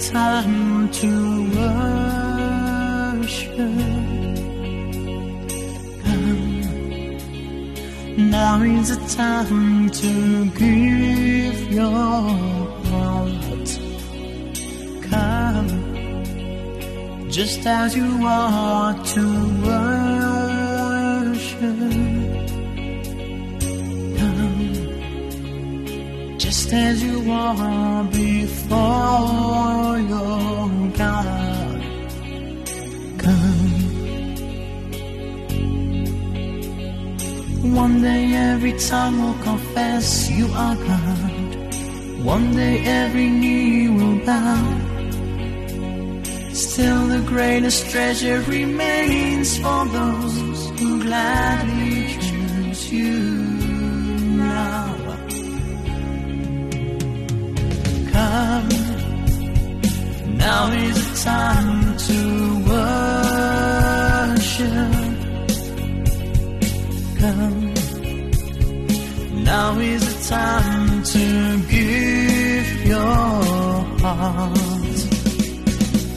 time to worship. Come. Now is the time to give your heart. Come, just as you are to worship. As you are before your God. Come. One day every tongue will confess you are God. One day every knee will bow. Still the greatest treasure remains for those time to give your heart.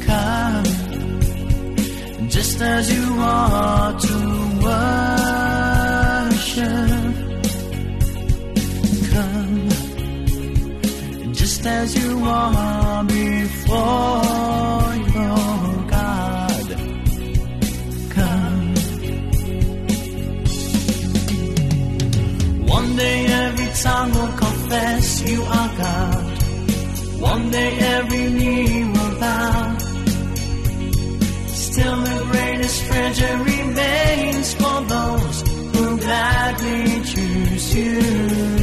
Come, just as you are to worship. Come, just as you are before tongue will confess you are God. One day every knee will bow. Still the greatest treasure remains for those who gladly choose you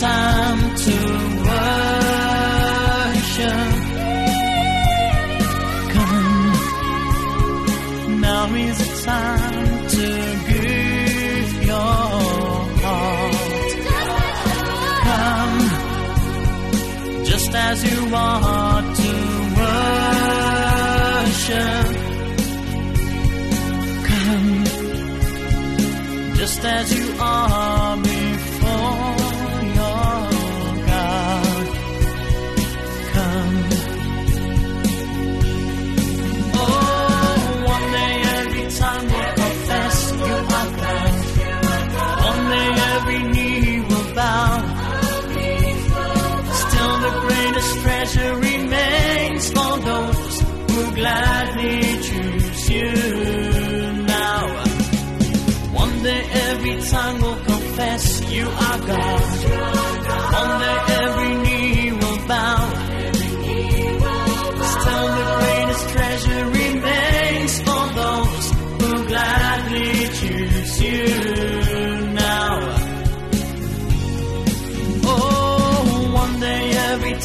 time to worship. Come, now is the time to give your heart. Come, just as you are to worship.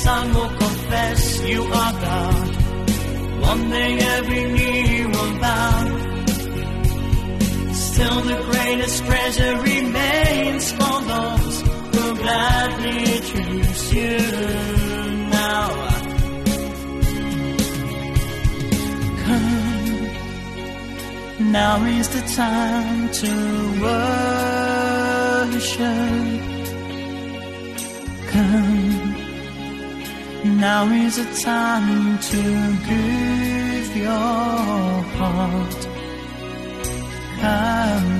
Tongue will confess you are God. One day every knee will bow. Still the greatest treasure remains for those who gladly choose you now. Come, now is the time to worship. Come, now is the time to give your heart. Come,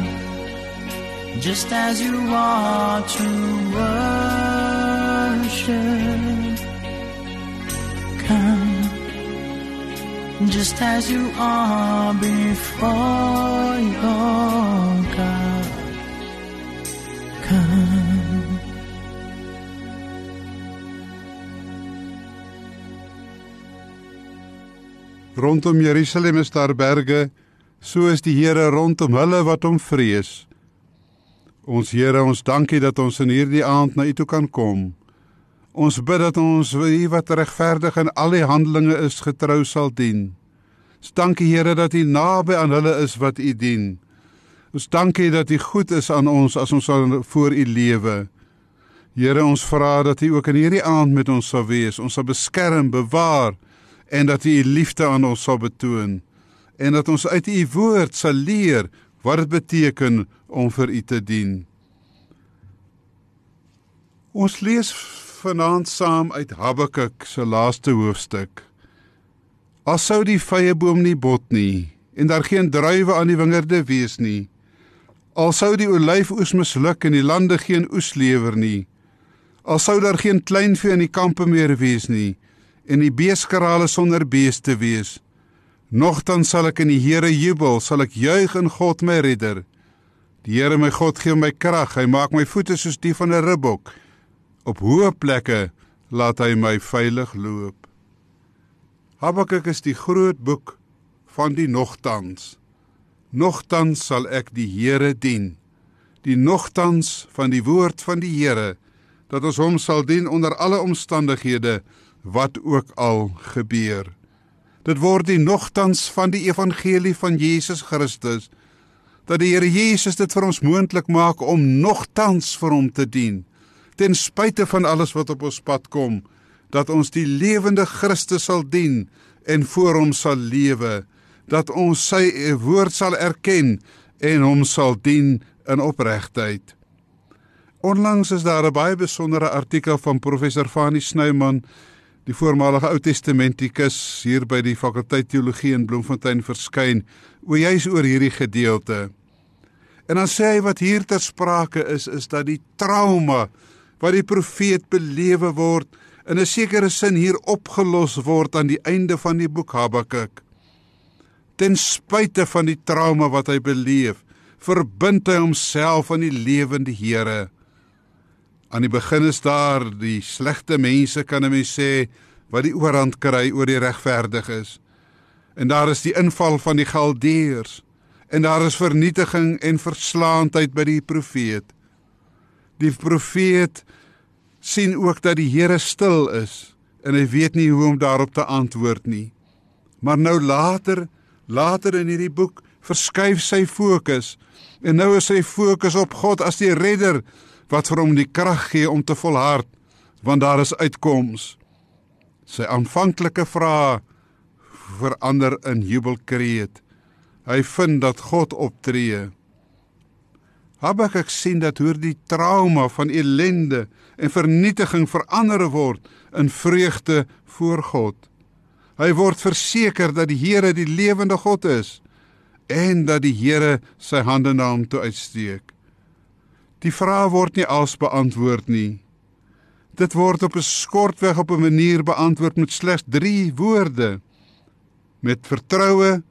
just as you are to worship. Come, just as you are before your God. Rondom Jerusalem is daar berge, so is die Here rondom hulle wat hom vrees. Ons Here, ons dankie dat ons in hierdie aand na U toe kan kom. Ons bid dat ons U wat regverdig in al die handelinge is getrou sal dien. Ons dankie Here dat U naby aan hulle is wat U dien. Ons dankie dat U goed is aan ons as ons voor U lewe. Here, ons vra dat U ook in hierdie aand met ons sal wees, ons sal beskerm, bewaar en dat U U liefde aan ons sal betoon en dat ons uit U woord sal leer wat dit beteken om vir U te dien. Ons lees vanaand saam uit Habakuk se laaste hoofstuk. As sou die vrye boom nie bot nie en daar geen druiwe aan die wingerde wees nie. Al sou die olyfoes misluk en die lande geen oes lewer nie. Al sou daar geen kleinvee in die kampe meer wees nie en die beeskrale sonder beeste wees. Nogtans sal ek in die Here jubel, sal ek juig in God my redder. Die Here my God gee my krag, hy maak my voete soos die van 'n ribbok. Op hoë plekke laat hy my veilig loop. Habakuk is die groot boek van die nogtans. Nogtans sal ek die Here dien. Die nogtans van die woord van die Here dat ons hom sal dien onder alle omstandighede wat ook al gebeur. Dit word die nogtans van die evangelie van Jesus Christus dat die Here Jesus dit vir ons moontlik maak om nogtans vir hom te dien ten spyte van alles wat op ons pad kom dat ons die lewende Christus sal dien en voor hom sal lewe dat ons sy woord sal erken en hom sal dien in opregtheid. Onlangs is daar 'n baie besondere artikel van professor Fanie Snyman, die voormalige Ou Testamentikus hier by die fakulteit teologie in Bloemfontein verskyn, oor juis oor hierdie gedeelte. En dan sê hy wat hier ter sprake is is dat die trauma wat die profeet belewe word in 'n sekere sin hier opgelos word aan die einde van die boek Habakuk. Ten spyte van die trauma wat hy beleef, verbind hy homself aan die lewende Here. Aan die begin is daar die slegte mense kan 'n mens sê wat die oorhand kry oor die regverdiges. En daar is die inval van die Galdeërs en daar is vernietiging en verslaandheid by die profeet. Die profeet sien ook dat die Here stil is en hy weet nie hoe om daarop te antwoord nie. Maar nou later, later in hierdie boek verskuif sy fokus en nou is sy fokus op God as die redder wat vir hom die krag gee om te volhard want daar is uitkoms. Sy aanvanklike vrae verander in jubelkreet. Hy vind dat God optree. Habakuk sien dat hoe die trauma van ellende en vernietiging verander word in vreugde voor God. Hy word verseker dat die Here die lewende God is en dat die Here sy hande na hom toe uitsteek. Die vraag word nie als beantwoord nie. Dit word op 'n skortweg op 'n manier beantwoord met slegs 3 woorde: met vertroue,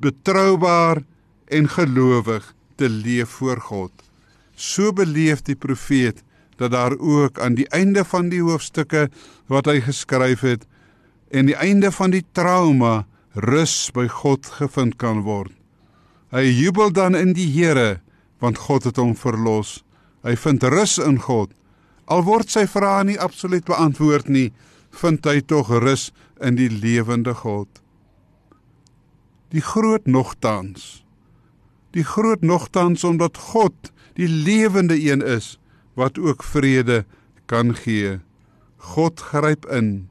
betroubaar en gelowig te leef voor God. So beleef die profeet dat daar ook aan die einde van die hoofstukke wat hy geskryf het en die einde van die trauma rus by God gevind kan word. Hy jubel dan in die Here want God het hom verlos. Hy vind rus in God. Al word sy vrae nie absoluut beantwoord nie, vind hy tog rus in die lewende God. Die groot nogtans. Die groot nogtans omdat God die lewende een is wat ook vrede kan gee. God gryp in.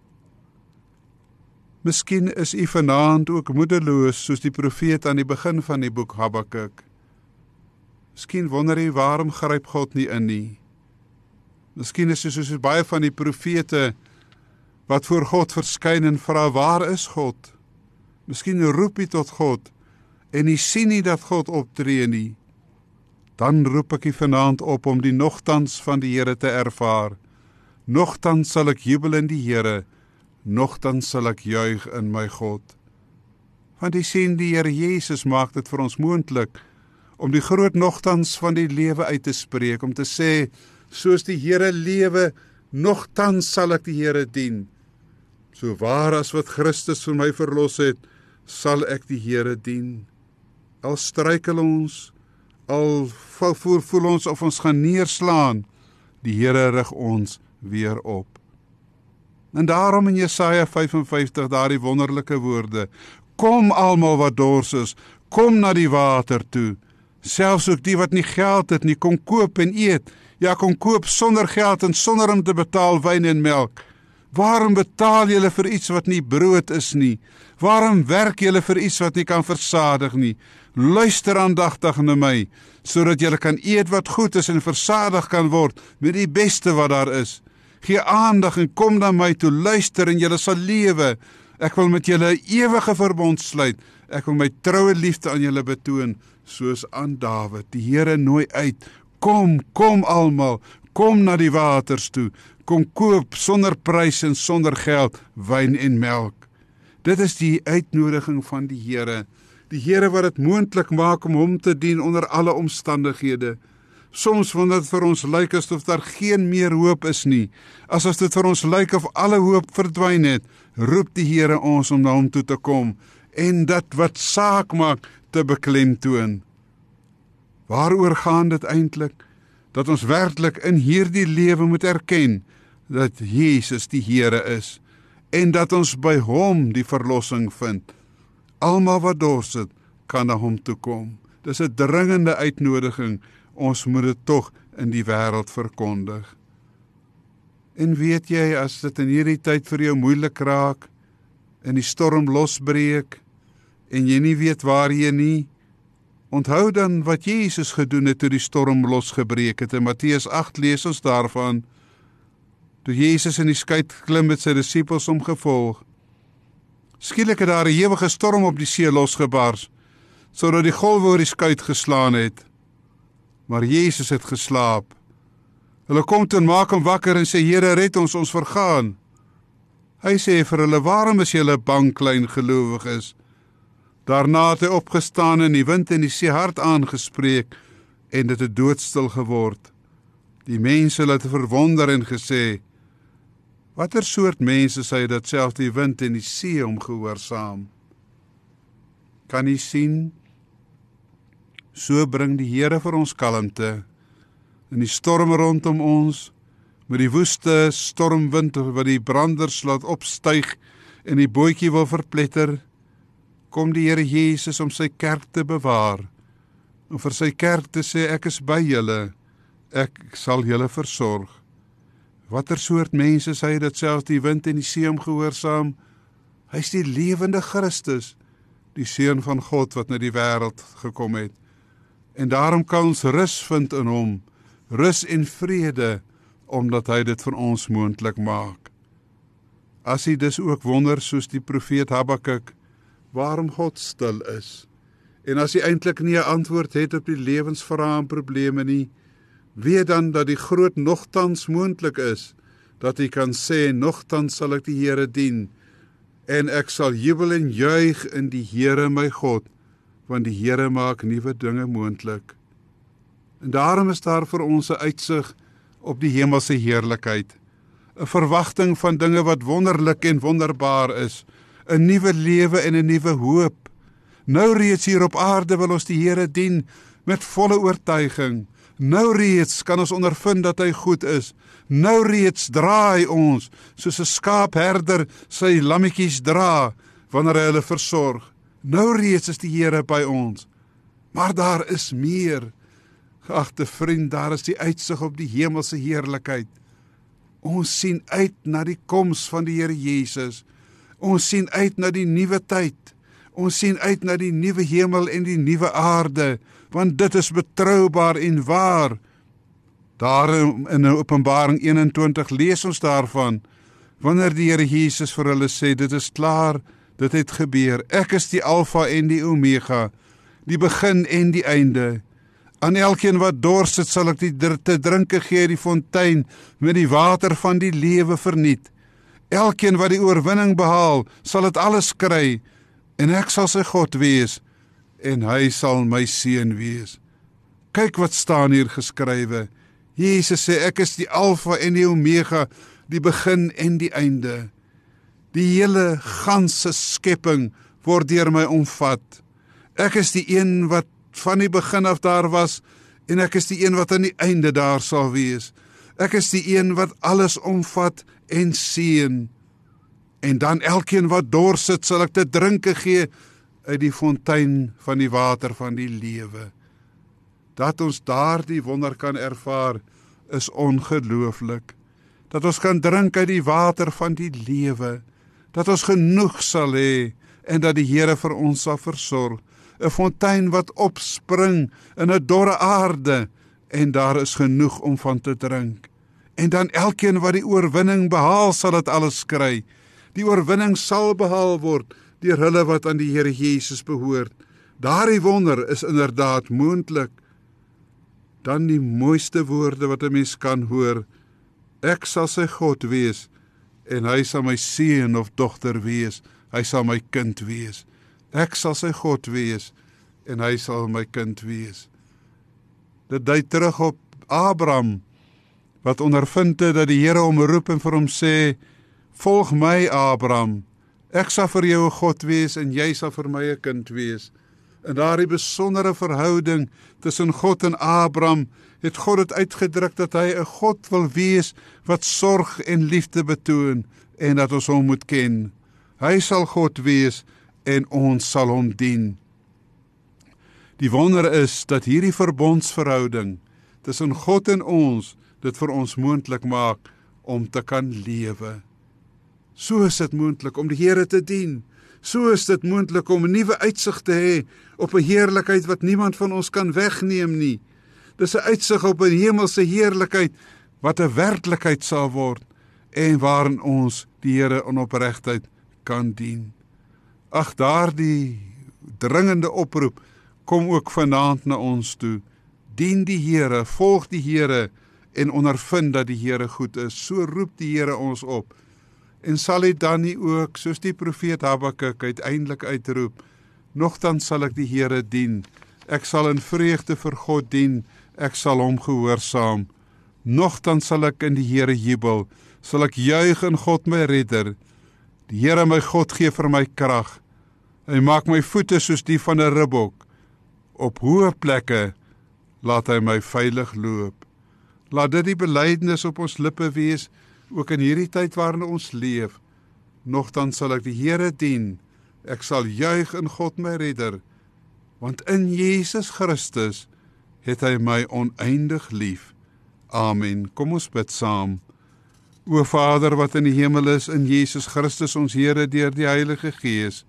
Miskien is u vanaand ook moedeloos soos die profeet aan die begin van die boek Habakuk. Miskien wonder u waarom gryp God nie in nie. Miskien is dit soos baie van die profete wat voor God verskyn en vra waar is God? Miskien roep u tot God en u sien nie dat God optree nie dan roep ek u vanaand op om die nogtans van die Here te ervaar. Nogtans sal ek jubel in die Here, nogtans sal ek juig in my God. Want die sien die Here Jesus maak dit vir ons moontlik om die groot nogtans van die lewe uit te spreek om te sê soos die Here lewe, nogtans sal ek die Here dien. So waar as wat Christus vir my verlos het, sal ek die Here dien. Al struikel ons, al voel, voel ons of ons gaan neerslaan, die Here rig ons weer op. En daarom in Jesaja 55 daardie wonderlike woorde: Kom almal wat dors is, kom na die water toe. Selfs ook die wat nie geld het nie, kom koop en eet. Ja, kom koop sonder geld en sonder om te betaal wyn en melk. Waarom betaal julle vir iets wat nie brood is nie? Waarom werk julle vir iets wat nie kan versadig nie? Luister aandagtig na my, sodat julle kan eet wat goed is en versadig kan word met die beste wat daar is. Gee aandag en kom na my toe, luister en julle sal lewe. Ek wil met julle 'n ewige verbond sluit. Ek wil my troue liefde aan julle betoon, soos aan Dawid. Die Here nooi uit. Kom, kom almal, kom na die waters toe. Kom koop sonder prys en sonder geld wyn en melk. Dit is die uitnodiging van die Here. Die Here wat dit moontlik maak om hom te dien onder alle omstandighede. Soms wanneer dit vir ons lyk asof daar geen meer hoop is nie, asof dit vir ons lyk of alle hoop verdwyn het, roep die Here ons om na hom toe te kom en dat wat saak maak te beklemtoon. Waaroor gaan dit eintlik? Dat ons werklik in hierdie lewe moet erken dat Jesus die Here is en dat ons by hom die verlossing vind. Almal wat dors het, kan na hom toe kom. Dis 'n dringende uitnodiging. Ons moet dit tog in die wêreld verkondig. En weet jy as dit in hierdie tyd vir jou moeilik raak en die storm losbreek en jy nie weet waarheen nie, onthou dan wat Jesus gedoen het toe die storm losgebreek het. In Matteus 8 lees ons daarvan toe Jesus in die skei klim met sy disippels om gevolg. Skielik het daar 'n ewige storm op die see losgebars sodat die golwe oor die skei geslaan het. Maar Jesus het geslaap. Hulle kom toe en maak hom wakker en sê Here red ons ons vergaan. Hy sê vir hulle waarom is julle bang klein gelowiges? Daarna het hy opgestaan en die wind en die see hard aangespreek en dit het doodstil geword. Die mense het verwonder en gesê Watter soort mense sê dat selfs die wind en die see hom gehoorsaam? Kan jy sien? So bring die Here vir ons kalmte in die storm rondom ons met die woeste stormwind wat die branders laat opstyg en die bootjie wil verpletter. Kom die Here Jesus om sy kerk te bewaar. En vir sy kerk te sê ek is by julle. Ek sal julle versorg. Watter soort mense is hy dat selfs die wind en die see hom gehoorsaam? Hy's die lewende Christus, die seun van God wat na die wêreld gekom het. En daarom kan ons rus vind in hom, rus en vrede omdat hy dit vir ons moontlik maak. As hy dus ook wonder soos die profeet Habakuk waarom God stil is. En as hy eintlik nie 'n antwoord het op die lewensvrae en probleme nie, weet dan dat die groot nogtans moontlik is dat hy kan sê nogtans sal ek die Here dien en ek sal jubel en juig in die Here my God want die Here maak nuwe dinge moontlik. En daarom is daar vir ons 'n uitsig op die hemelse heerlikheid, 'n verwagting van dinge wat wonderlik en wonderbaar is, 'n nuwe lewe en 'n nuwe hoop. Nou reeds hier op aarde wil ons die Here dien met volle oortuiging. Nou reeds kan ons ondervind dat hy goed is. Nou reeds draai ons soos 'n skaapherder sy lammetjies dra wanneer hy hulle versorg. Nou reeds is die Here by ons. Maar daar is meer. Geagte vriend, daar is die uitsig op die hemelse heerlikheid. Ons sien uit na die koms van die Here Jesus. Ons sien uit na die nuwe tyd. Ons sien uit na die nuwe hemel en die nuwe aarde, want dit is betroubaar en waar. Daar in Openbaring 21 lees ons daarvan wanneer die Here Jesus vir hulle sê dit is klaar, dit het gebeur. Ek is die Alfa en die Omega, die begin en die einde. Aan elkeen wat dors het, sal ek die te drinke gee die fontein met die water van die lewe verniet. Elkeen wat die oorwinning behaal, sal dit alles kry en ek sal sy God wees en hy sal my seun wees. Kyk wat staan hier geskrywe. Jesus sê ek is die Alfa en die Omega, die begin en die einde. Die hele ganse skepping word deur my omvat. Ek is die een wat van die begin af daar was en ek is die een wat aan die einde daar sal wees. Ek is die een wat alles omvat en seën. En dan elkeen wat dors sit, sal ek te drinke gee uit die fontein van die water van die lewe. Dat ons daardie wonder kan ervaar is ongelooflik. Dat ons kan drink uit die water van die lewe dat ons genoeg sal hê en dat die Here vir ons sal versorg. 'n Fontein wat opspring in 'n dorre aarde en daar is genoeg om van te drink. En dan elkeen wat die oorwinning behaal, sal dit alles kry. Die oorwinning sal behaal word deur hulle wat aan die Here Jesus behoort. Daardie wonder is inderdaad moontlik. Dan die mooiste woorde wat 'n mens kan hoor. Ek sal sy God wees en hy sal my seun of dogter wees. Hy sal my kind wees. Ek sal sy God wees en hy sal my kind wees. Dit dui terug op Abraham wat ondervind het dat die Here hom roep en vir hom sê: "Volg my, Abraham. Ek sal vir jou 'n God wees en jy sal vir my 'n kind wees." In daardie besondere verhouding tussen God en Abraham het God dit uitgedruk dat hy 'n God wil wees wat sorg en liefde betoon en dat ons hom moet ken. Hy sal God wees en ons sal hom dien. Die wonder is dat hierdie verbondsverhouding tussen God en ons dit vir ons moontlik maak om te kan lewe. So is dit moontlik om die Here te dien. So is dit moontlik om 'n nuwe uitsig te hê op 'n heerlikheid wat niemand van ons kan wegneem nie. Dis 'n uitsig op 'n hemelse heerlikheid wat 'n werklikheid sal word en waarin ons die Here in opregtheid kan dien. Ag daardie dringende oproep kom ook vanaand na ons toe. Dien die Here, volg die Here en ondervind dat die Here goed is. So roep die Here ons op. En sal hy dan nie ook soos die profeet Habakuk uiteindelik uitroep: "Nogtans sal ek die Here dien. Ek sal in vreugde vir God dien." Ek sal hom gehoorsaam. Nogtans sal ek in die Here jubel, sal ek juig in God my redder. Die Here my God gee vir my krag. Hy maak my voete soos die van 'n ribbok. Op hoë plekke laat hy my veilig loop. Laat dit die belydenis op ons lippe wees ook in hierdie tyd waarin ons leef. Nogtans sal ek die Here dien. Ek sal juig in God my redder, want in Jesus Christus het hy my oneindig lief. Amen. Kom ons bid saam. O Vader wat in die hemel is, in Jesus Christus ons Here deur die Heilige Gees.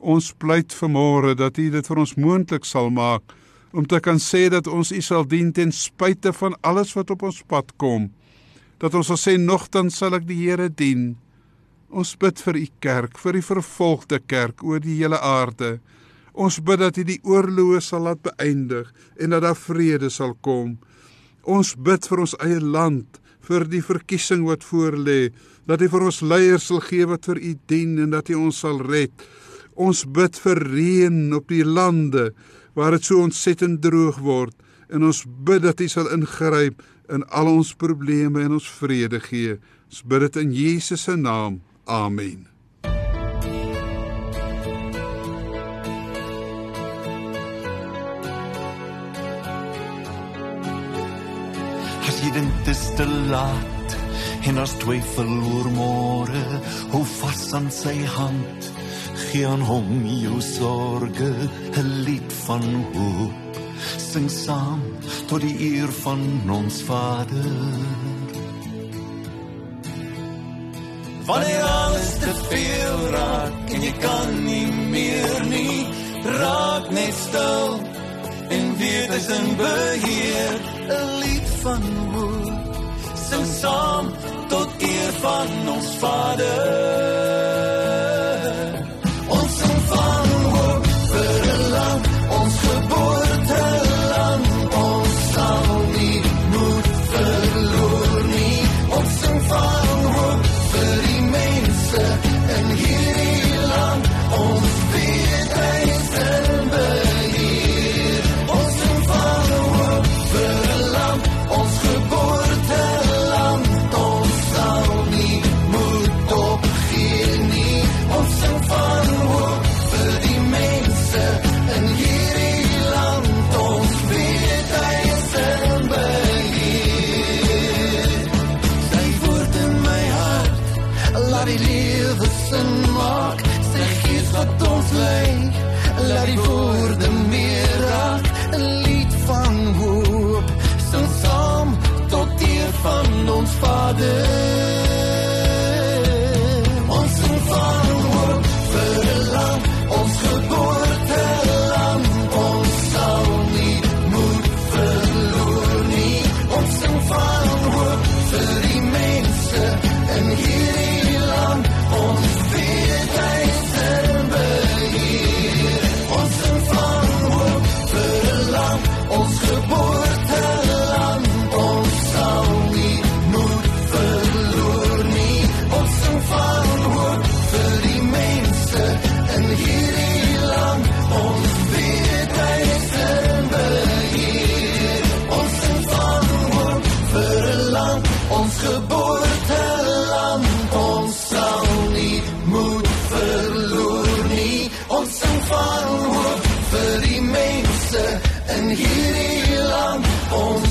Ons pleit vanmôre dat U dit vir ons moontlik sal maak om te kan sê dat ons U sal dien ten spyte van alles wat op ons pad kom. Dat ons sal sê nogtans sal ek die Here dien. Ons bid vir U kerk, vir die vervolgde kerk oor die hele aarde. Ons bid dat U die oorloë sal laat beëindig en dat daar vrede sal kom. Ons bid vir ons eie land vir die verkiesing wat voorlê, dat U vir ons leiers sal gee wat vir U dien en dat U ons sal red. Ons bid vir reën op die lande waar dit so ontsettend droog word en ons bid dat U sal ingryp in al ons probleme en ons vrede gee. Ons bid dit in Jesus se naam. Amen. As jy dink dit is te laat en as twyfel oor môre, hou vas aan sy hand. Gee aan hom jou sorge, 'n lied van hoop. Sing saam tot die eer van ons Vader. Wanneer alles te veel raak en jy kan nie meer nie, raak net stil en weet hy sing beheer 'n lied van hoop sing saam tot eer van ons Vader healing on?